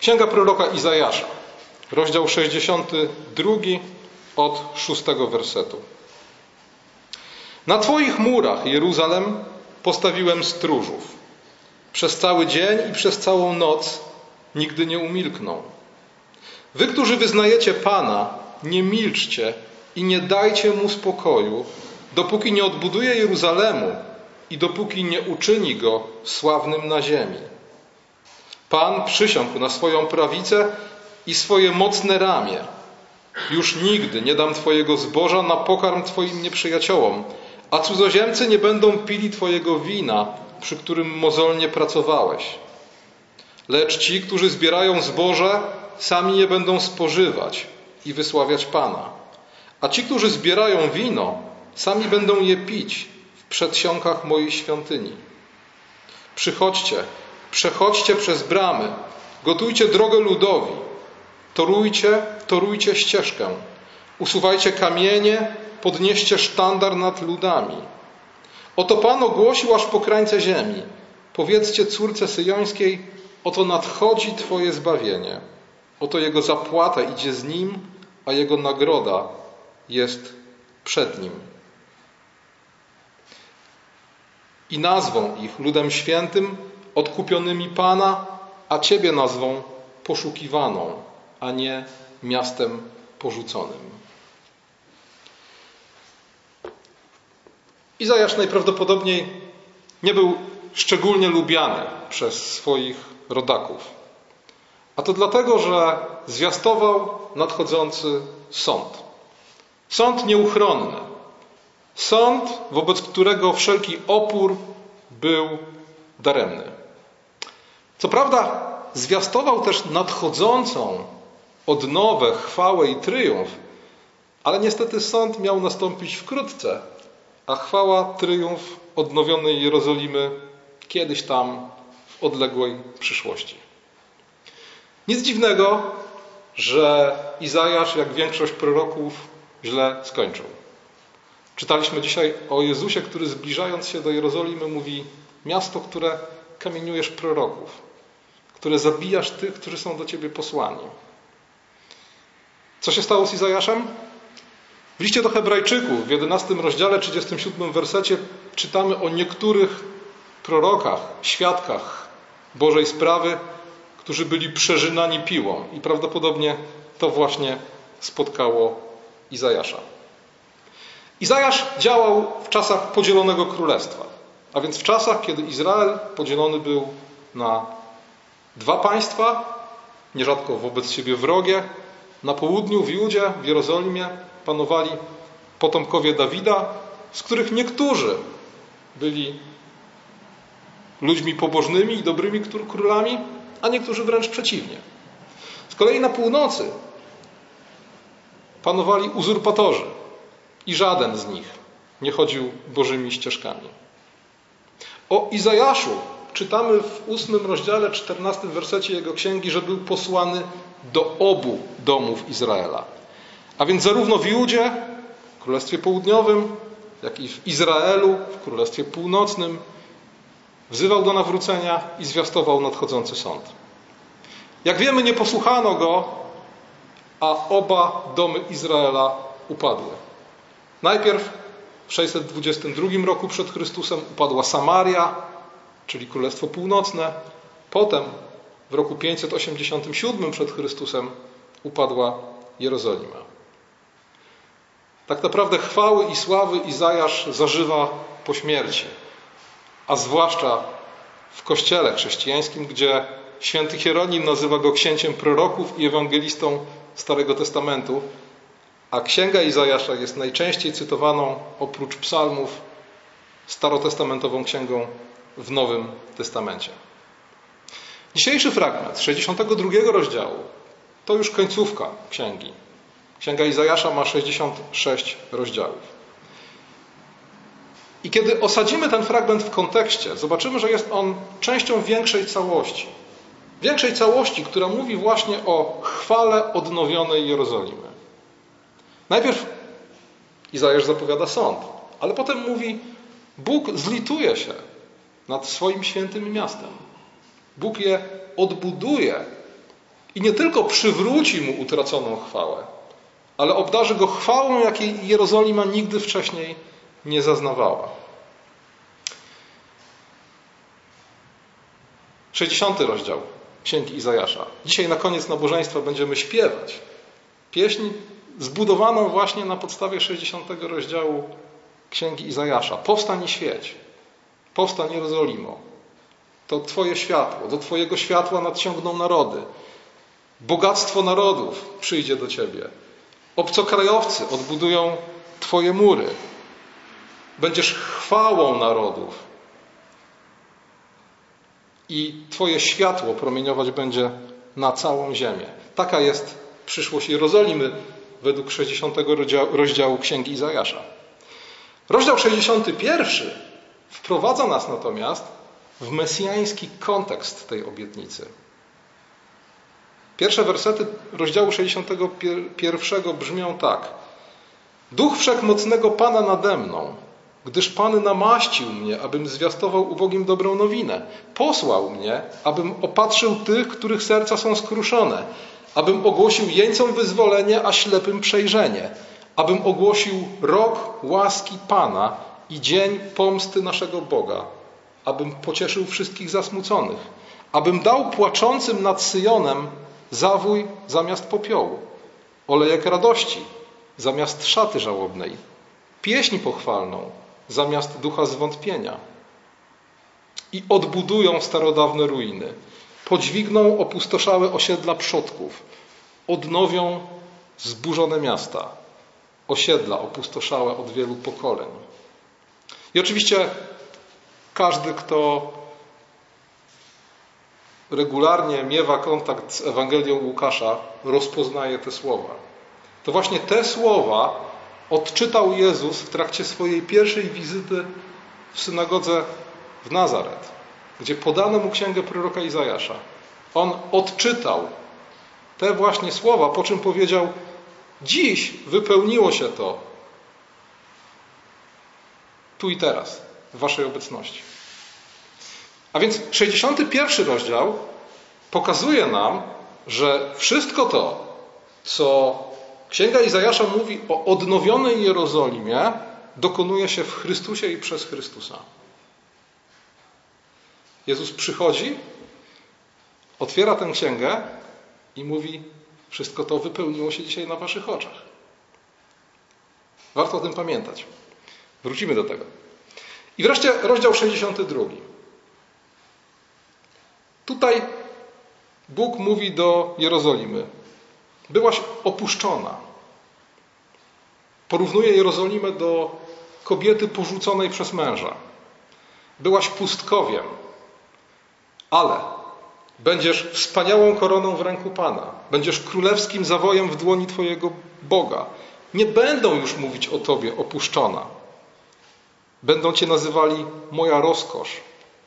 Księga proroka Izajasza, rozdział 62 od 6 wersetu. Na Twoich murach, Jeruzalem, postawiłem stróżów. Przez cały dzień i przez całą noc nigdy nie umilkną. Wy, którzy wyznajecie Pana, nie milczcie i nie dajcie mu spokoju, dopóki nie odbuduje Jeruzalemu i dopóki nie uczyni go sławnym na ziemi. Pan przysiągł na swoją prawicę i swoje mocne ramię. Już nigdy nie dam Twojego zboża na pokarm Twoim nieprzyjaciołom, a cudzoziemcy nie będą pili Twojego wina, przy którym mozolnie pracowałeś. Lecz ci, którzy zbierają zboże, sami nie będą spożywać i wysławiać Pana. A ci, którzy zbierają wino, sami będą je pić w przedsionkach mojej świątyni. Przychodźcie, przechodźcie przez bramy, gotujcie drogę ludowi, torujcie, torujcie ścieżkę, usuwajcie kamienie, podnieście sztandar nad ludami. Oto Pan ogłosił aż po krańce ziemi. Powiedzcie córce syjońskiej, oto nadchodzi Twoje zbawienie. Oto Jego zapłata idzie z Nim, a Jego nagroda jest przed Nim. I nazwą ich ludem świętym, odkupionymi Pana, a Ciebie nazwą poszukiwaną, a nie miastem porzuconym. Izajasz najprawdopodobniej nie był szczególnie lubiany przez swoich rodaków. A to dlatego, że zwiastował nadchodzący sąd. Sąd nieuchronny. Sąd, wobec którego wszelki opór był daremny. Co prawda, zwiastował też nadchodzącą odnowę, chwałę i triumf, ale niestety sąd miał nastąpić wkrótce, a chwała, triumf odnowionej Jerozolimy kiedyś tam w odległej przyszłości. Nic dziwnego, że Izajasz, jak większość proroków, źle skończył. Czytaliśmy dzisiaj o Jezusie, który zbliżając się do Jerozolimy mówi: Miasto, które kamieniujesz proroków, które zabijasz tych, którzy są do ciebie posłani. Co się stało z Izajaszem? W liście do Hebrajczyków w 11 rozdziale, 37 wersecie czytamy o niektórych prorokach, świadkach Bożej sprawy, którzy byli przeżynani piłą i prawdopodobnie to właśnie spotkało Izajasza. Izajasz działał w czasach podzielonego królestwa, a więc w czasach, kiedy Izrael podzielony był na dwa państwa, nierzadko wobec siebie wrogie. Na południu w Judzie, w Jerozolimie panowali potomkowie Dawida, z których niektórzy byli ludźmi pobożnymi i dobrymi królami, a niektórzy wręcz przeciwnie. Z kolei na północy panowali uzurpatorzy i żaden z nich nie chodził Bożymi ścieżkami. O Izajaszu czytamy w ósmym rozdziale, czternastym wersecie jego księgi, że był posłany do obu domów Izraela. A więc zarówno w Judzie, w Królestwie Południowym, jak i w Izraelu, w Królestwie Północnym, wzywał do nawrócenia i zwiastował nadchodzący sąd. Jak wiemy, nie posłuchano go, a oba domy Izraela upadły. Najpierw w 622 roku przed Chrystusem upadła Samaria, czyli Królestwo Północne. Potem w roku 587 przed Chrystusem upadła Jerozolima. Tak naprawdę chwały i sławy Izajasz zażywa po śmierci, a zwłaszcza w kościele chrześcijańskim, gdzie święty Hieronim nazywa go księciem proroków i ewangelistą Starego Testamentu, a księga Izajasza jest najczęściej cytowaną oprócz psalmów starotestamentową księgą w Nowym Testamencie. Dzisiejszy fragment 62 rozdziału to już końcówka księgi. Księga Izajasza ma 66 rozdziałów. I kiedy osadzimy ten fragment w kontekście, zobaczymy, że jest on częścią większej całości. Większej całości, która mówi właśnie o chwale odnowionej Jerozolimy. Najpierw Izajasz zapowiada sąd, ale potem mówi: Bóg zlituje się nad swoim świętym miastem. Bóg je odbuduje I nie tylko przywróci mu utraconą chwałę, ale obdarzy go chwałą, jakiej Jerozolima nigdy wcześniej nie zaznawała. 60 rozdział Księgi Izajasza. Dzisiaj na koniec nabożeństwa będziemy śpiewać pieśń zbudowaną właśnie na podstawie 60 rozdziału Księgi Izajasza. Powstań i świeć. Powstań Jerozolimo. To Twoje światło. Do Twojego światła nadciągną narody. Bogactwo narodów przyjdzie do Ciebie. Obcokrajowcy odbudują Twoje mury. Będziesz chwałą narodów. I Twoje światło promieniować będzie na całą ziemię. Taka jest przyszłość Jerozolimy według 60 rozdziału Księgi Izajasza. Rozdział 61 wprowadza nas natomiast w mesjański kontekst tej obietnicy. Pierwsze wersety rozdziału 61 brzmią tak. Duch Wszechmocnego Pana nade mną, gdyż Pan namaścił mnie, abym zwiastował ubogim dobrą nowinę. Posłał mnie, abym opatrzył tych, których serca są skruszone, abym ogłosił jeńcom wyzwolenie, a ślepym przejrzenie, abym ogłosił rok łaski Pana i dzień pomsty naszego Boga, abym pocieszył wszystkich zasmuconych, abym dał płaczącym nad Syjonem zawój zamiast popiołu, olejek radości zamiast szaty żałobnej, pieśń pochwalną zamiast ducha zwątpienia. I odbudują starodawne ruiny, podźwigną opustoszałe osiedla przodków, odnowią zburzone miasta, osiedla opustoszałe od wielu pokoleń. I oczywiście każdy, kto regularnie miewa kontakt z Ewangelią Łukasza, rozpoznaje te słowa. To właśnie te słowa odczytał Jezus w trakcie swojej pierwszej wizyty w synagodze w Nazaret, gdzie podano mu księgę proroka Izajasza. On odczytał te właśnie słowa, po czym powiedział: Dziś wypełniło się to tu i teraz, w Waszej obecności. A więc 61 rozdział pokazuje nam, że wszystko to, co Księga Izajasza mówi o odnowionej Jerozolimie, dokonuje się w Chrystusie i przez Chrystusa. Jezus przychodzi, otwiera tę księgę i mówi: Wszystko to wypełniło się dzisiaj na Waszych oczach. Warto o tym pamiętać. Wrócimy do tego. I wreszcie rozdział 62. Tutaj Bóg mówi do Jerozolimy: Byłaś opuszczona. Porównuje Jerozolimę do kobiety porzuconej przez męża. Byłaś pustkowiem, ale będziesz wspaniałą koroną w ręku Pana. Będziesz królewskim zawojem w dłoni Twojego Boga. Nie będą już mówić o Tobie opuszczona. Będą Cię nazywali moja rozkosz,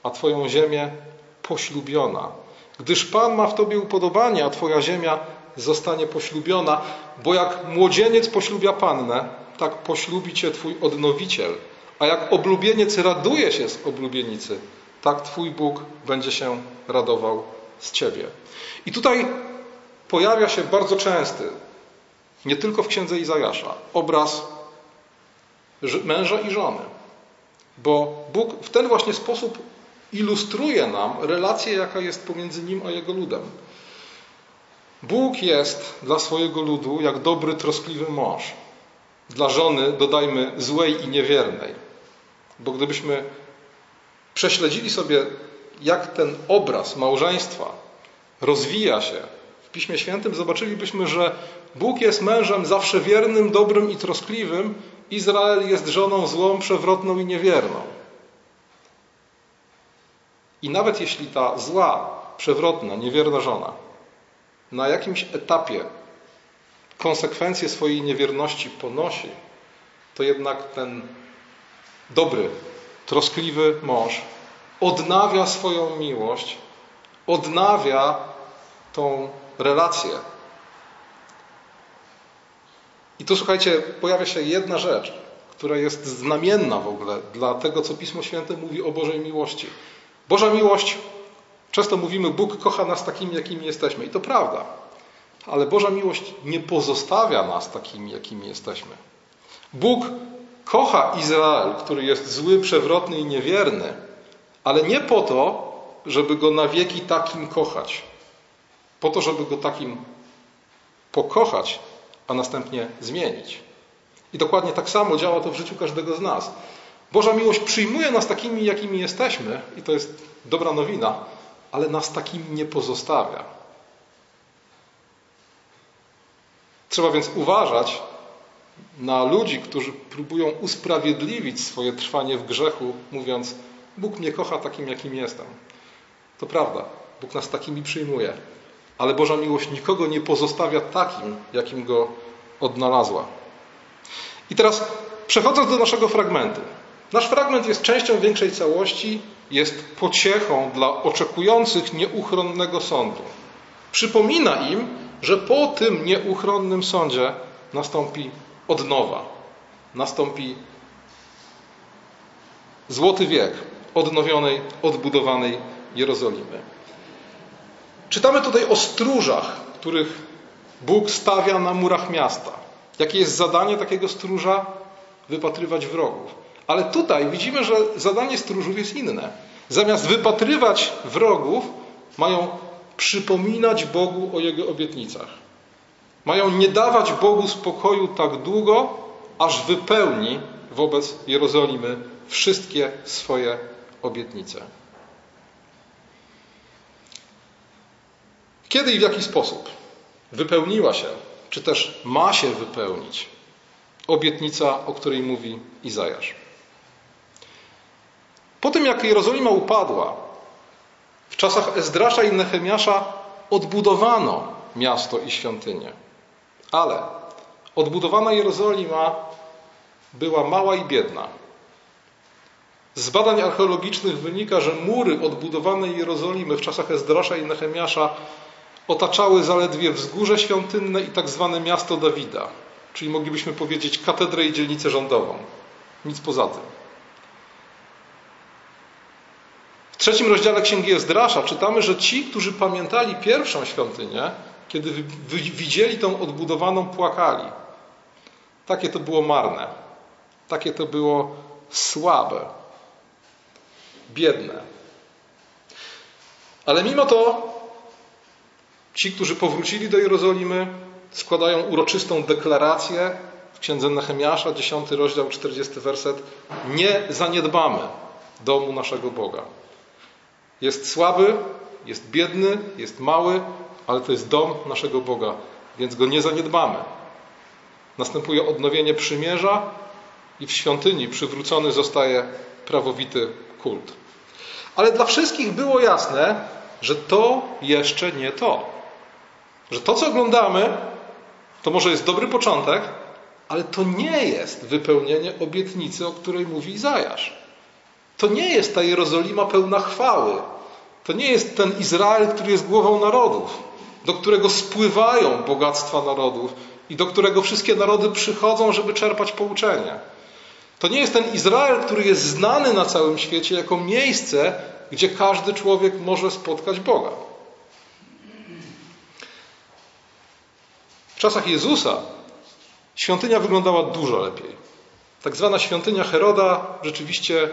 a Twoją ziemię poślubiona. Gdyż Pan ma w Tobie upodobanie, a Twoja ziemia zostanie poślubiona, bo jak młodzieniec poślubia pannę, tak poślubi cię twój odnowiciel. A jak oblubieniec raduje się z oblubienicy, tak twój Bóg będzie się radował z ciebie. I tutaj pojawia się bardzo częsty, nie tylko w księdze Izajasza, obraz męża i żony. Bo Bóg w ten właśnie sposób ilustruje nam relację, jaka jest pomiędzy nim a jego ludem. Bóg jest dla swojego ludu jak dobry, troskliwy mąż. Dla żony, dodajmy, złej i niewiernej. Bo gdybyśmy prześledzili sobie, jak ten obraz małżeństwa rozwija się w Piśmie Świętym, zobaczylibyśmy, że Bóg jest mężem zawsze wiernym, dobrym i troskliwym, Izrael jest żoną złą, przewrotną i niewierną. I nawet jeśli ta zła, przewrotna, niewierna żona na jakimś etapie konsekwencje swojej niewierności ponosi, to jednak ten dobry, troskliwy mąż odnawia swoją miłość, odnawia tą relację. I tu słuchajcie, pojawia się jedna rzecz, która jest znamienna w ogóle dla tego, co Pismo Święte mówi o Bożej miłości. Boża miłość Często mówimy, Bóg kocha nas takimi, jakimi jesteśmy. I to prawda. Ale Boża miłość nie pozostawia nas takimi, jakimi jesteśmy. Bóg kocha Izrael, który jest zły, przewrotny i niewierny, ale nie po to, żeby go na wieki takim kochać. Po to, żeby go takim pokochać, a następnie zmienić. I dokładnie tak samo działa to w życiu każdego z nas. Boża miłość przyjmuje nas takimi, jakimi jesteśmy, i to jest dobra nowina, ale nas takimi nie pozostawia. Trzeba więc uważać na ludzi, którzy próbują usprawiedliwić swoje trwanie w grzechu, mówiąc: Bóg mnie kocha takim, jakim jestem. To prawda, Bóg nas takimi przyjmuje, ale Boża miłość nikogo nie pozostawia takim, jakim go odnalazła. I teraz przechodząc do naszego fragmentu. Nasz fragment jest częścią większej całości, jest pociechą dla oczekujących nieuchronnego sądu. Przypomina im, że po tym nieuchronnym sądzie nastąpi odnowa, nastąpi złoty wiek odnowionej, odbudowanej Jerozolimy. Czytamy tutaj o stróżach, których Bóg stawia na murach miasta. Jakie jest zadanie takiego stróża? Wypatrywać wrogów. Ale tutaj widzimy, że zadanie stróżów jest inne. Zamiast wypatrywać wrogów, mają przypominać Bogu o Jego obietnicach. Mają nie dawać Bogu spokoju tak długo, aż wypełni wobec Jerozolimy wszystkie swoje obietnice. Kiedy i w jaki sposób wypełniła się, czy też ma się wypełnić obietnica, o której mówi Izajasz? Po tym, jak Jerozolima upadła, w czasach Ezdrasza i Nehemiasza odbudowano miasto i świątynię. Ale odbudowana Jerozolima była mała i biedna. Z badań archeologicznych wynika, że mury odbudowanej Jerozolimy w czasach Ezdrasza i Nehemiasza otaczały zaledwie wzgórze świątynne i tak zwane miasto Dawida, czyli moglibyśmy powiedzieć katedrę i dzielnicę rządową. Nic poza tym. W trzecim rozdziale Księgi Ezdrasza czytamy, że ci, którzy pamiętali pierwszą świątynię, kiedy widzieli tą odbudowaną, płakali. Takie to było marne. Takie to było słabe. Biedne. Ale mimo to ci, którzy powrócili do Jerozolimy, składają uroczystą deklarację w księdze Nehemiasza, 10 rozdział, 40 werset. Nie zaniedbamy domu naszego Boga. Jest słaby, jest biedny, jest mały, ale to jest dom naszego Boga, więc go nie zaniedbamy. Następuje odnowienie przymierza i w świątyni przywrócony zostaje prawowity kult. Ale dla wszystkich było jasne, że to jeszcze nie to. Że to, co oglądamy, to może jest dobry początek, ale to nie jest wypełnienie obietnicy, o której mówi Izajasz. To nie jest ta Jerozolima pełna chwały. To nie jest ten Izrael, który jest głową narodów, do którego spływają bogactwa narodów i do którego wszystkie narody przychodzą, żeby czerpać pouczenie. To nie jest ten Izrael, który jest znany na całym świecie jako miejsce, gdzie każdy człowiek może spotkać Boga. Czasach Jezusa świątynia wyglądała dużo lepiej. Tak zwana świątynia Heroda rzeczywiście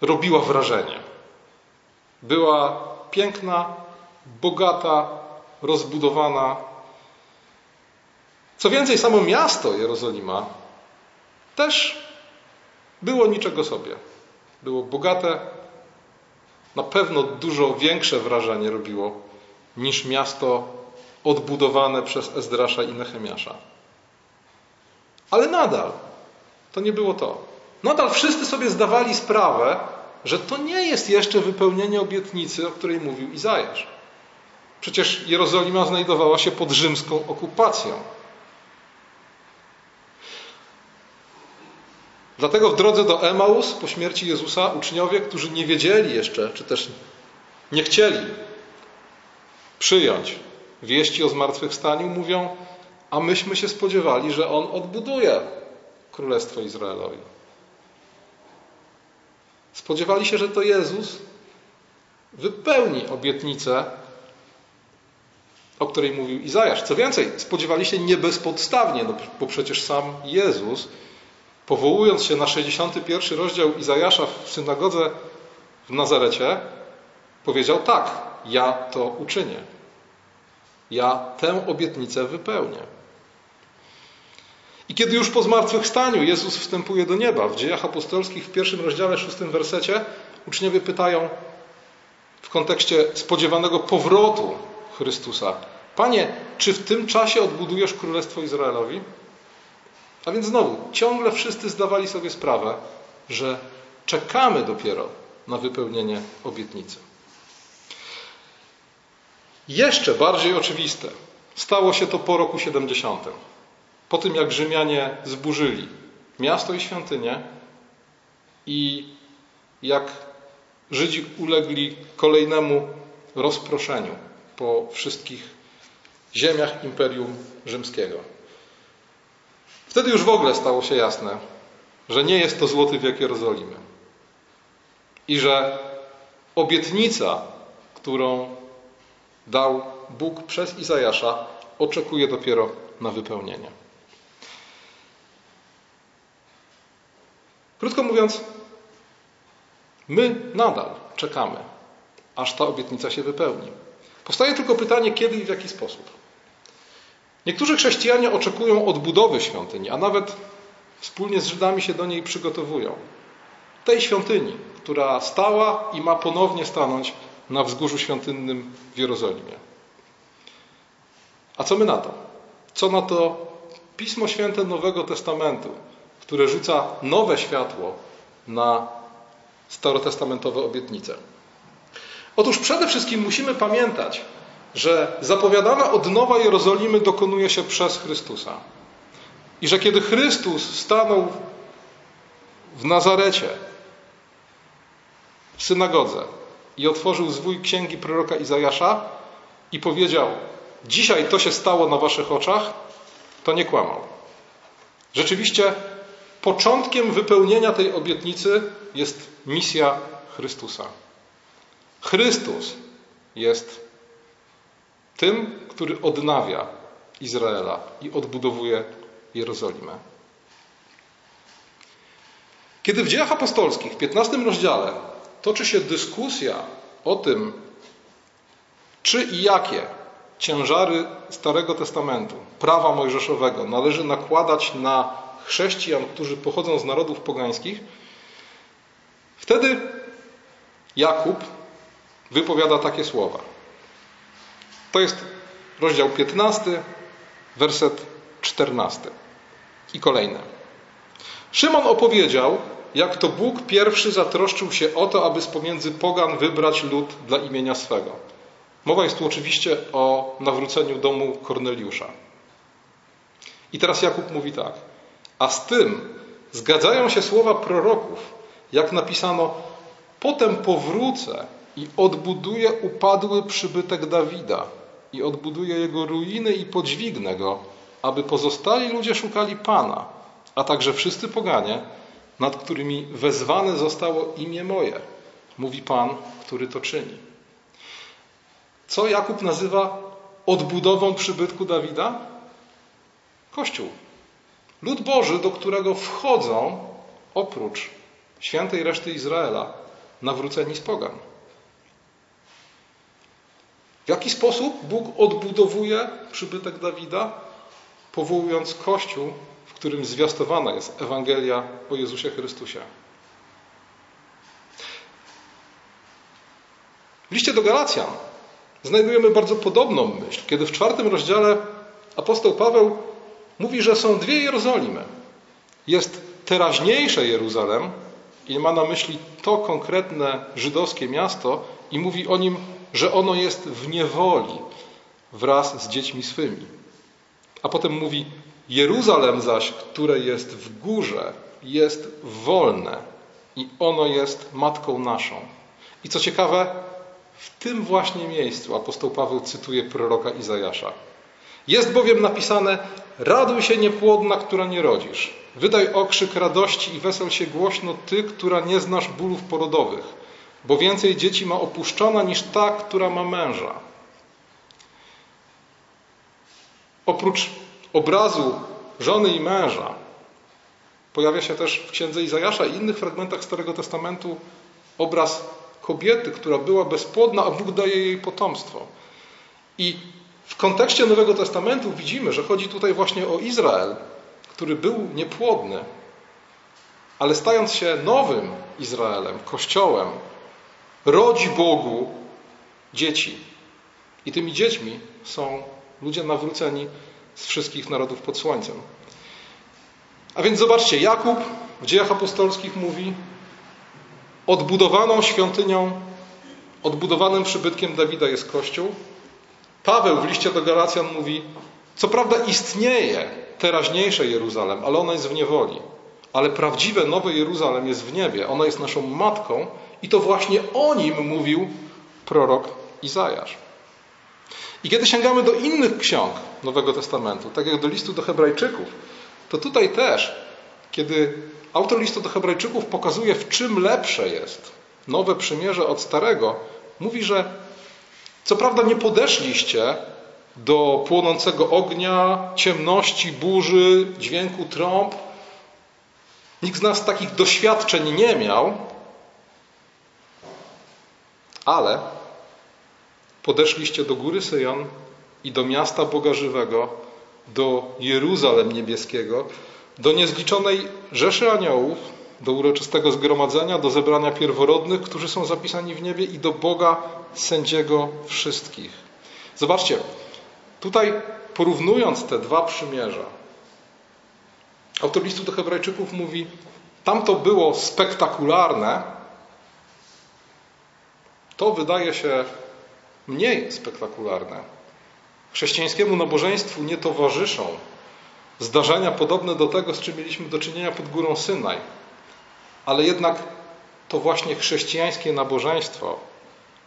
robiła wrażenie. Była piękna, bogata, rozbudowana. Co więcej, samo miasto Jerozolima też było niczego sobie. Było bogate, na pewno dużo większe wrażenie robiło niż miasto odbudowane przez Ezdrasza i Nehemiasza. Ale nadal to nie było to. Nadal wszyscy sobie zdawali sprawę, że to nie jest jeszcze wypełnienie obietnicy, o której mówił Izajasz. Przecież Jerozolima znajdowała się pod rzymską okupacją. Dlatego w drodze do Emaus po śmierci Jezusa uczniowie, którzy nie wiedzieli jeszcze, czy też nie chcieli przyjąć wieści o zmartwychwstaniu, mówią: A myśmy się spodziewali, że on odbuduje Królestwo Izraelowi. Spodziewali się, że to Jezus wypełni obietnicę, o której mówił Izajasz. Co więcej, spodziewali się nie bezpodstawnie, no, bo przecież sam Jezus, powołując się na 61 rozdział Izajasza w synagodze w Nazarecie, powiedział tak, ja to uczynię. Ja tę obietnicę wypełnię. I kiedy już po zmartwychwstaniu Jezus wstępuje do nieba, w dziejach apostolskich w pierwszym rozdziale, szóstym wersecie, uczniowie pytają w kontekście spodziewanego powrotu Chrystusa: Panie, czy w tym czasie odbudujesz królestwo Izraelowi? A więc znowu, ciągle wszyscy zdawali sobie sprawę, że czekamy dopiero na wypełnienie obietnicy. Jeszcze bardziej oczywiste stało się to po roku 70. Po tym, jak Rzymianie zburzyli miasto i świątynię i jak Żydzi ulegli kolejnemu rozproszeniu po wszystkich ziemiach Imperium Rzymskiego. Wtedy już w ogóle stało się jasne, że nie jest to złoty wiek Jerozolimy i że obietnica, którą dał Bóg przez Izajasza, oczekuje dopiero na wypełnienie. Krótko mówiąc, my nadal czekamy, aż ta obietnica się wypełni. Powstaje tylko pytanie, kiedy i w jaki sposób. Niektórzy chrześcijanie oczekują odbudowy świątyni, a nawet wspólnie z Żydami się do niej przygotowują. Tej świątyni, która stała i ma ponownie stanąć na wzgórzu świątynnym w Jerozolimie. A co my na to? Co na to Pismo Święte Nowego Testamentu, które rzuca nowe światło na starotestamentowe obietnice? Otóż przede wszystkim musimy pamiętać, że zapowiadana odnowa Jerozolimy dokonuje się przez Chrystusa. I że kiedy Chrystus stanął w Nazarecie, w synagodze i otworzył zwój księgi proroka Izajasza i powiedział: Dzisiaj to się stało na waszych oczach, to nie kłamał. Rzeczywiście początkiem wypełnienia tej obietnicy jest misja Chrystusa. Chrystus jest tym, który odnawia Izraela i odbudowuje Jerozolimę. Kiedy w dziejach apostolskich w 15 rozdziale toczy się dyskusja o tym, czy i jakie ciężary Starego Testamentu, prawa mojżeszowego należy nakładać na chrześcijan, którzy pochodzą z narodów pogańskich, wtedy Jakub wypowiada takie słowa. To jest rozdział 15, werset 14 i kolejne. Szymon opowiedział, jak to Bóg pierwszy zatroszczył się o to, aby z pomiędzy pogan wybrać lud dla imienia swego. Mowa jest tu oczywiście o nawróceniu domu Korneliusza. I teraz Jakub mówi tak. A z tym zgadzają się słowa proroków, jak napisano: Potem powrócę i odbuduję upadły przybytek Dawida i odbuduję jego ruiny i podźwignę go, aby pozostali ludzie szukali Pana, a także wszyscy poganie, nad którymi wezwane zostało imię moje, mówi Pan, który to czyni. Co Jakub nazywa odbudową przybytku Dawida? Kościół. Lud Boży, do którego wchodzą oprócz świętej reszty Izraela nawróceni z pogan. W jaki sposób Bóg odbudowuje przybytek Dawida? Powołując Kościół, którym zwiastowana jest Ewangelia o Jezusie Chrystusie. W liście do Galacjan znajdujemy bardzo podobną myśl, kiedy w czwartym rozdziale apostoł Paweł mówi, że są dwie Jerozolimy. Jest teraźniejsze Jeruzalem i ma na myśli to konkretne żydowskie miasto i mówi o nim że ono jest w niewoli wraz z dziećmi swymi. A potem mówi: Jeruzalem zaś, które jest w górze, jest wolne i ono jest matką naszą. I co ciekawe, w tym właśnie miejscu apostoł Paweł cytuje proroka Izajasza. Jest bowiem napisane: Raduj się niepłodna, która nie rodzisz. Wydaj okrzyk radości i wesel się głośno ty, która nie znasz bólów porodowych bo więcej dzieci ma opuszczona niż ta, która ma męża. Oprócz obrazu żony i męża pojawia się też w księdze Izajasza i innych fragmentach Starego Testamentu obraz kobiety, która była bezpłodna, a Bóg daje jej potomstwo. I w kontekście Nowego Testamentu widzimy, że chodzi tutaj właśnie o Izrael, który był niepłodny, ale stając się nowym Izraelem, Kościołem, rodzi Bogu dzieci. I tymi dziećmi są ludzie nawróceni z wszystkich narodów pod słońcem. A więc zobaczcie, Jakub w dziejach apostolskich mówi: Odbudowaną świątynią, odbudowanym przybytkiem Dawida jest Kościół. Paweł w liście do Galacjan mówi: Co prawda istnieje teraźniejsze Jeruzalem, ale ono jest w niewoli. Ale prawdziwe Nowe Jeruzalem jest w niebie. Ono jest naszą matką i to właśnie o nim mówił prorok Izajasz. I kiedy sięgamy do innych ksiąg Nowego Testamentu, tak jak do listu do Hebrajczyków, to tutaj też, kiedy autor listu do Hebrajczyków pokazuje, w czym lepsze jest nowe przymierze od starego, mówi, że co prawda nie podeszliście do płonącego ognia, ciemności, burzy, dźwięku trąb. Nikt z nas takich doświadczeń nie miał, ale podeszliście do góry Syjon i do miasta Boga Żywego, do Jeruzalem Niebieskiego, do niezliczonej rzeszy aniołów, do uroczystego zgromadzenia, do zebrania pierworodnych, którzy są zapisani w niebie i do Boga sędziego wszystkich. Zobaczcie, tutaj porównując te dwa przymierza, autor listu do Hebrajczyków mówi, tam to było spektakularne, to wydaje się mniej spektakularne. Chrześcijańskiemu nabożeństwu nie towarzyszą zdarzenia podobne do tego, z czym mieliśmy do czynienia pod górą Synaj. Ale jednak to właśnie chrześcijańskie nabożeństwo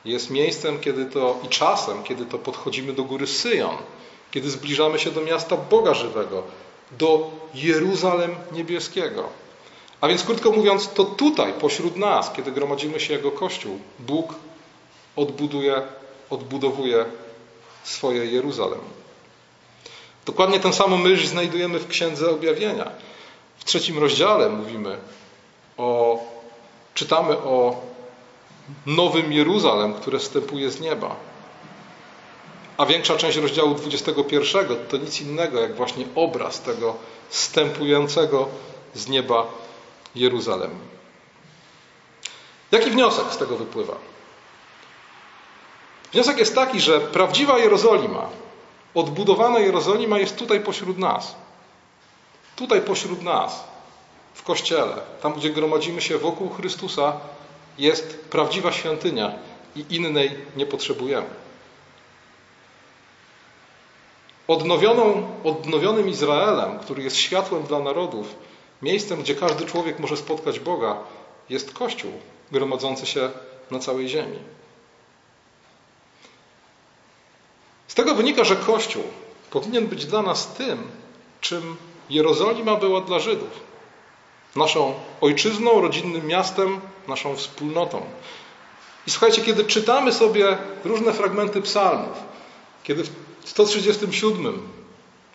jest miejscem, kiedy to i czasem, kiedy to podchodzimy do góry Syjon, kiedy zbliżamy się do miasta Boga żywego, do Jeruzalem niebieskiego. A więc krótko mówiąc, to tutaj, pośród nas, kiedy gromadzimy się jako Kościół, Bóg odbuduje, odbudowuje swoje Jeruzalem. Dokładnie tę samą myśl znajdujemy w Księdze Objawienia. W trzecim rozdziale mówimy o, czytamy o nowym Jeruzalem, które wstępuje z nieba. A większa część rozdziału 21 to nic innego jak właśnie obraz tego wstępującego z nieba Jeruzalem. Jaki wniosek z tego wypływa? Wniosek jest taki, że prawdziwa Jerozolima, odbudowana Jerozolima jest tutaj pośród nas. Tutaj pośród nas, w Kościele, tam gdzie gromadzimy się wokół Chrystusa, jest prawdziwa świątynia i innej nie potrzebujemy. Odnowioną, odnowionym Izraelem, który jest światłem dla narodów, miejscem, gdzie każdy człowiek może spotkać Boga, jest Kościół gromadzący się na całej ziemi. Z tego wynika, że Kościół powinien być dla nas tym, czym Jerozolima była dla Żydów. Naszą ojczyzną, rodzinnym miastem, naszą wspólnotą. I słuchajcie, kiedy czytamy sobie różne fragmenty psalmów, kiedy w 137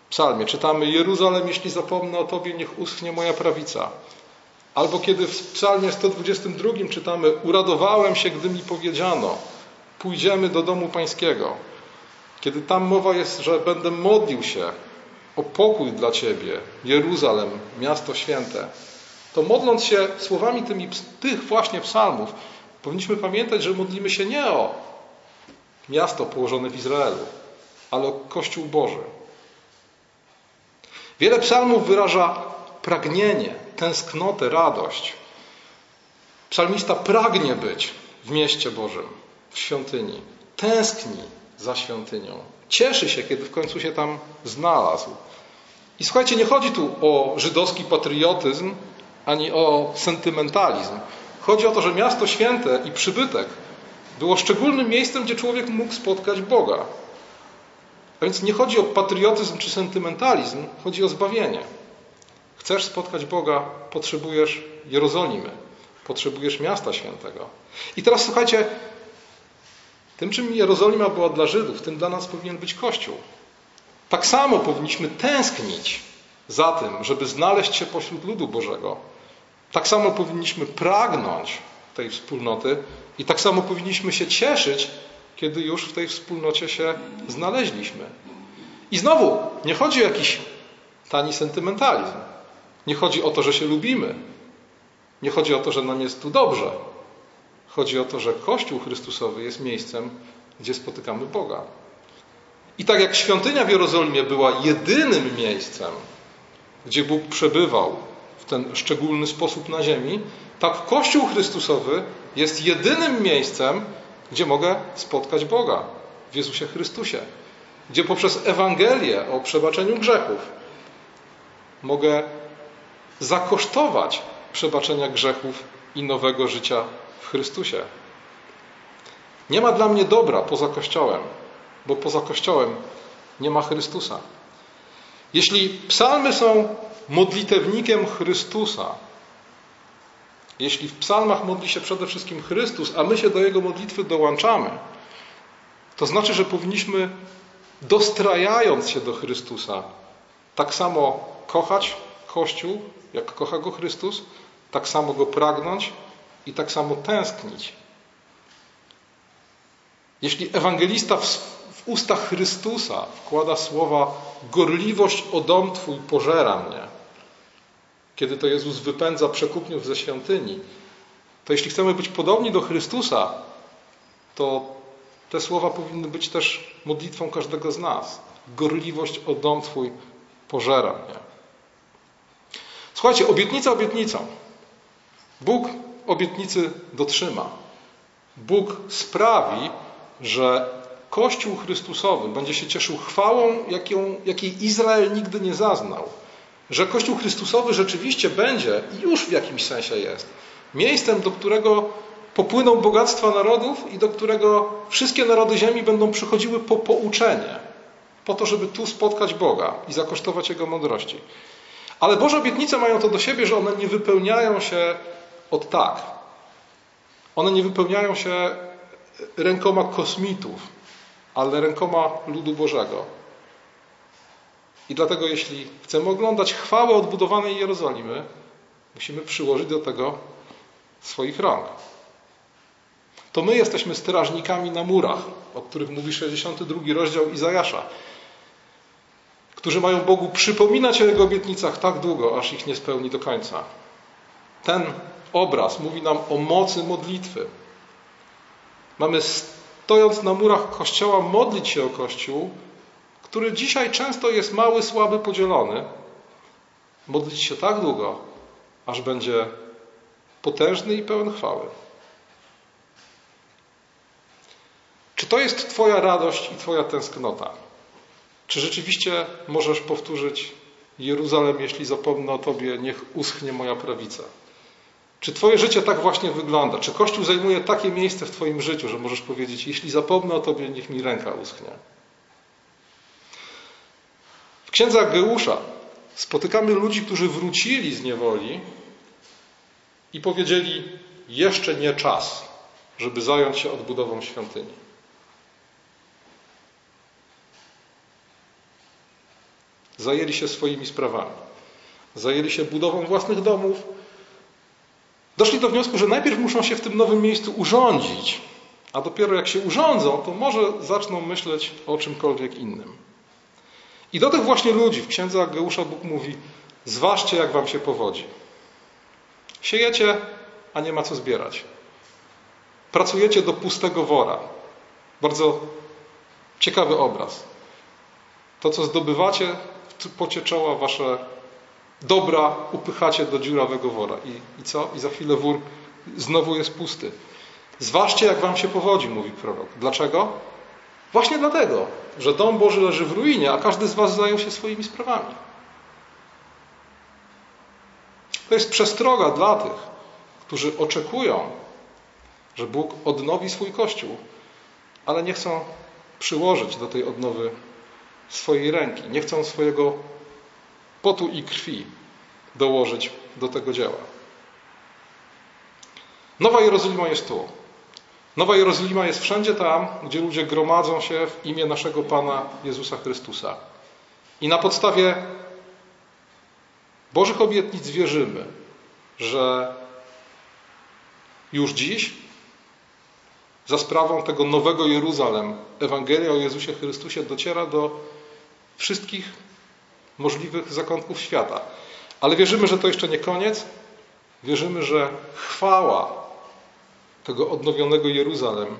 psalmie czytamy Jeruzalem, jeśli zapomnę o Tobie, niech uschnie moja prawica. Albo kiedy w psalmie 122 czytamy Uradowałem się, gdy mi powiedziano pójdziemy do domu pańskiego. Kiedy tam mowa jest, że będę modlił się o pokój dla Ciebie, Jeruzalem, miasto święte, to modląc się słowami tymi, tych właśnie psalmów, powinniśmy pamiętać, że modlimy się nie o miasto położone w Izraelu, ale o Kościół Boży. Wiele psalmów wyraża pragnienie, tęsknotę, radość. Psalmista pragnie być w mieście Bożym, w świątyni. Tęskni za świątynią. Cieszy się, kiedy w końcu się tam znalazł. I słuchajcie, nie chodzi tu o żydowski patriotyzm ani o sentymentalizm. Chodzi o to, że miasto święte i przybytek było szczególnym miejscem, gdzie człowiek mógł spotkać Boga. A więc nie chodzi o patriotyzm czy sentymentalizm, chodzi o zbawienie. Chcesz spotkać Boga, potrzebujesz Jerozolimy. Potrzebujesz miasta świętego. I teraz słuchajcie, tym czym Jerozolima była dla Żydów, tym dla nas powinien być Kościół. Tak samo powinniśmy tęsknić za tym, żeby znaleźć się pośród ludu Bożego. Tak samo powinniśmy pragnąć tej wspólnoty i tak samo powinniśmy się cieszyć, kiedy już w tej wspólnocie się znaleźliśmy. I znowu, nie chodzi o jakiś tani sentymentalizm. Nie chodzi o to, że się lubimy. Nie chodzi o to, że nam jest tu dobrze. Chodzi o to, że Kościół Chrystusowy jest miejscem, gdzie spotykamy Boga. I tak jak świątynia w Jerozolimie była jedynym miejscem, gdzie Bóg przebywał w ten szczególny sposób na ziemi, tak Kościół Chrystusowy jest jedynym miejscem, gdzie mogę spotkać Boga w Jezusie Chrystusie. Gdzie poprzez Ewangelię o przebaczeniu grzechów mogę zakosztować przebaczenia grzechów i nowego życia w Chrystusie. Nie ma dla mnie dobra poza Kościołem, bo poza Kościołem nie ma Chrystusa. Jeśli psalmy są modlitewnikiem Chrystusa, jeśli w psalmach modli się przede wszystkim Chrystus, a my się do Jego modlitwy dołączamy, to znaczy, że powinniśmy dostrajając się do Chrystusa, tak samo kochać Kościół, jak kocha go Chrystus, tak samo go pragnąć i tak samo tęsknić. Jeśli ewangelista w, w ustach Chrystusa wkłada słowa gorliwość o dom Twój pożera mnie, kiedy to Jezus wypędza przekupniów ze świątyni, to jeśli chcemy być podobni do Chrystusa, to te słowa powinny być też modlitwą każdego z nas. Gorliwość o dom Twój pożera mnie. Słuchajcie, obietnica obietnicą. Bóg obietnicy dotrzyma. Bóg sprawi, że Kościół Chrystusowy będzie się cieszył chwałą, jaką, jakiej Izrael nigdy nie zaznał. Że Kościół Chrystusowy rzeczywiście będzie i już w jakimś sensie jest miejscem, do którego popłyną bogactwa narodów i do którego wszystkie narody ziemi będą przychodziły po pouczenie, po to, żeby tu spotkać Boga i zakosztować Jego mądrości. Ale Boże obietnice mają to do siebie, że one nie wypełniają się od tak. One nie wypełniają się rękoma kosmitów, ale rękoma ludu Bożego. I dlatego, jeśli chcemy oglądać chwałę odbudowanej Jerozolimy, musimy przyłożyć do tego swoich rąk. To my jesteśmy strażnikami na murach, o których mówi 62 rozdział Izajasza, którzy mają Bogu przypominać o Jego obietnicach tak długo, aż ich nie spełni do końca. Ten obraz mówi nam o mocy modlitwy. Mamy stojąc na murach Kościoła modlić się o Kościół, który dzisiaj często jest mały, słaby, podzielony. Modlić się tak długo, aż będzie potężny i pełen chwały. Czy to jest Twoja radość i Twoja tęsknota? Czy rzeczywiście możesz powtórzyć Jeruzalem, jeśli zapomnę o Tobie, niech uschnie moja prawica? Czy Twoje życie tak właśnie wygląda? Czy Kościół zajmuje takie miejsce w Twoim życiu, że możesz powiedzieć, jeśli zapomnę o Tobie, niech mi ręka uschnie? W księdze Geusza spotykamy ludzi, którzy wrócili z niewoli i powiedzieli: Jeszcze nie czas, żeby zająć się odbudową świątyni. Zajęli się swoimi sprawami. Zajęli się budową własnych domów. Doszli do wniosku, że najpierw muszą się w tym nowym miejscu urządzić, a dopiero jak się urządzą, to może zaczną myśleć o czymkolwiek innym. I do tych właśnie ludzi w księdze Ageusza Bóg mówi: Zważcie, jak wam się powodzi. Siejecie, a nie ma co zbierać. Pracujecie do pustego wora. Bardzo ciekawy obraz. To, co zdobywacie, w pocie czoła wasze dobra upychacie do dziurawego wora. I, I co? I za chwilę wór znowu jest pusty. Zważcie, jak wam się powodzi, mówi prorok. Dlaczego? Właśnie dlatego, że dom Boży leży w ruinie, a każdy z was zajął się swoimi sprawami. To jest przestroga dla tych, którzy oczekują, że Bóg odnowi swój Kościół, ale nie chcą przyłożyć do tej odnowy swojej ręki, nie chcą swojego potu i krwi dołożyć do tego dzieła. Nowa Jerozolima jest tu. Nowa Jerozolima jest wszędzie tam, gdzie ludzie gromadzą się w imię naszego Pana Jezusa Chrystusa. I na podstawie Bożych obietnic wierzymy, że już dziś, za sprawą tego nowego Jeruzalem, Ewangelia o Jezusie Chrystusie dociera do wszystkich możliwych zakątków świata. Ale wierzymy, że to jeszcze nie koniec. Wierzymy, że chwała tego odnowionego Jeruzalem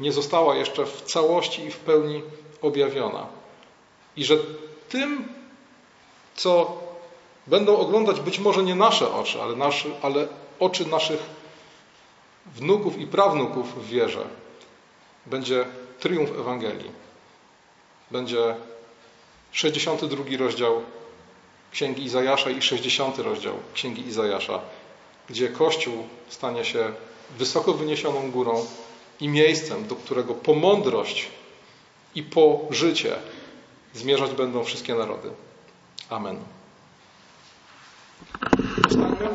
nie została jeszcze w całości i w pełni objawiona. I że tym, co będą oglądać być może nie nasze oczy, ale, ale oczy naszych wnuków i prawnuków w wierze, będzie triumf Ewangelii. Będzie 62 rozdział Księgi Izajasza i 60 rozdział Księgi Izajasza, gdzie Kościół stanie się wysoko wyniesioną górą i miejscem, do którego po mądrość i po życie zmierzać będą wszystkie narody. Amen. Ostatnio